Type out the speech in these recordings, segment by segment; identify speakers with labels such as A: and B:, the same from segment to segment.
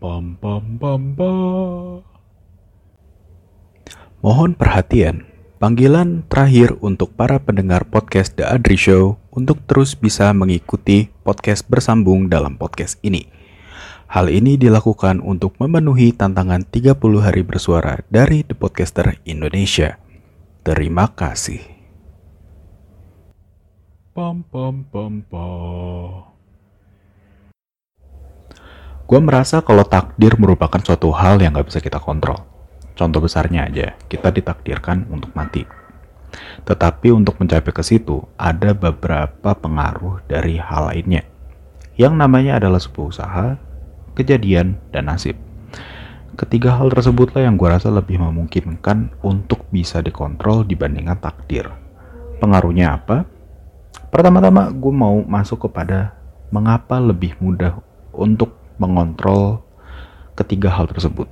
A: Pam pam pam pam. Mohon perhatian. Panggilan terakhir untuk para pendengar podcast The Adri Show untuk terus bisa mengikuti podcast bersambung dalam podcast ini. Hal ini dilakukan untuk memenuhi tantangan 30 hari bersuara dari The Podcaster Indonesia. Terima kasih. Pam pam pam pam. Gue merasa kalau takdir merupakan suatu hal yang gak bisa kita kontrol. Contoh besarnya aja, kita ditakdirkan untuk mati. Tetapi untuk mencapai ke situ, ada beberapa pengaruh dari hal lainnya. Yang namanya adalah sebuah usaha, kejadian, dan nasib. Ketiga hal tersebutlah yang gue rasa lebih memungkinkan untuk bisa dikontrol dibandingkan takdir. Pengaruhnya apa? Pertama-tama gue mau masuk kepada mengapa lebih mudah untuk mengontrol ketiga hal tersebut.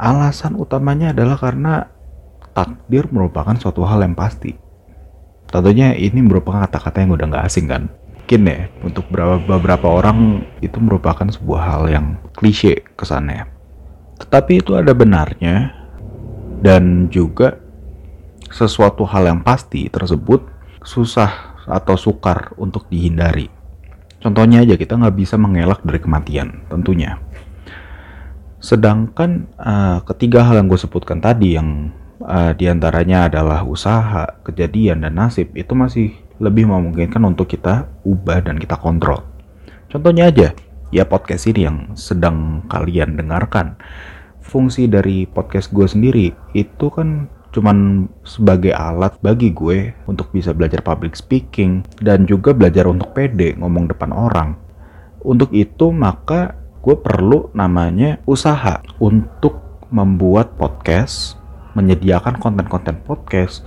A: Alasan utamanya adalah karena takdir merupakan suatu hal yang pasti. Tentunya ini merupakan kata-kata yang udah nggak asing kan. Mungkin ya, untuk beberapa, orang itu merupakan sebuah hal yang klise kesannya. Tetapi itu ada benarnya dan juga sesuatu hal yang pasti tersebut susah atau sukar untuk dihindari. Contohnya aja kita nggak bisa mengelak dari kematian tentunya. Sedangkan uh, ketiga hal yang gue sebutkan tadi yang uh, di antaranya adalah usaha, kejadian, dan nasib itu masih lebih memungkinkan untuk kita ubah dan kita kontrol. Contohnya aja, ya podcast ini yang sedang kalian dengarkan. Fungsi dari podcast gue sendiri itu kan cuman sebagai alat bagi gue untuk bisa belajar public speaking dan juga belajar untuk pede ngomong depan orang. Untuk itu maka gue perlu namanya usaha untuk membuat podcast, menyediakan konten-konten podcast,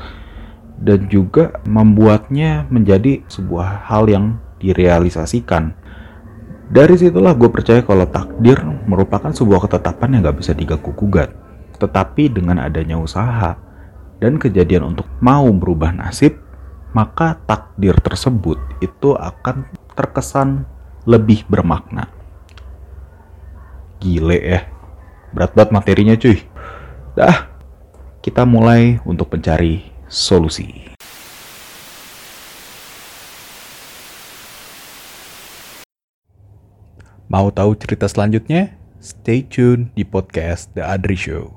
A: dan juga membuatnya menjadi sebuah hal yang direalisasikan. Dari situlah gue percaya kalau takdir merupakan sebuah ketetapan yang gak bisa diganggu-gugat. Tetapi dengan adanya usaha dan kejadian untuk mau berubah nasib, maka takdir tersebut itu akan terkesan lebih bermakna. Gile ya. Berat banget materinya cuy. Dah, kita mulai untuk mencari solusi. Mau tahu cerita selanjutnya? Stay tune di podcast The Adri Show.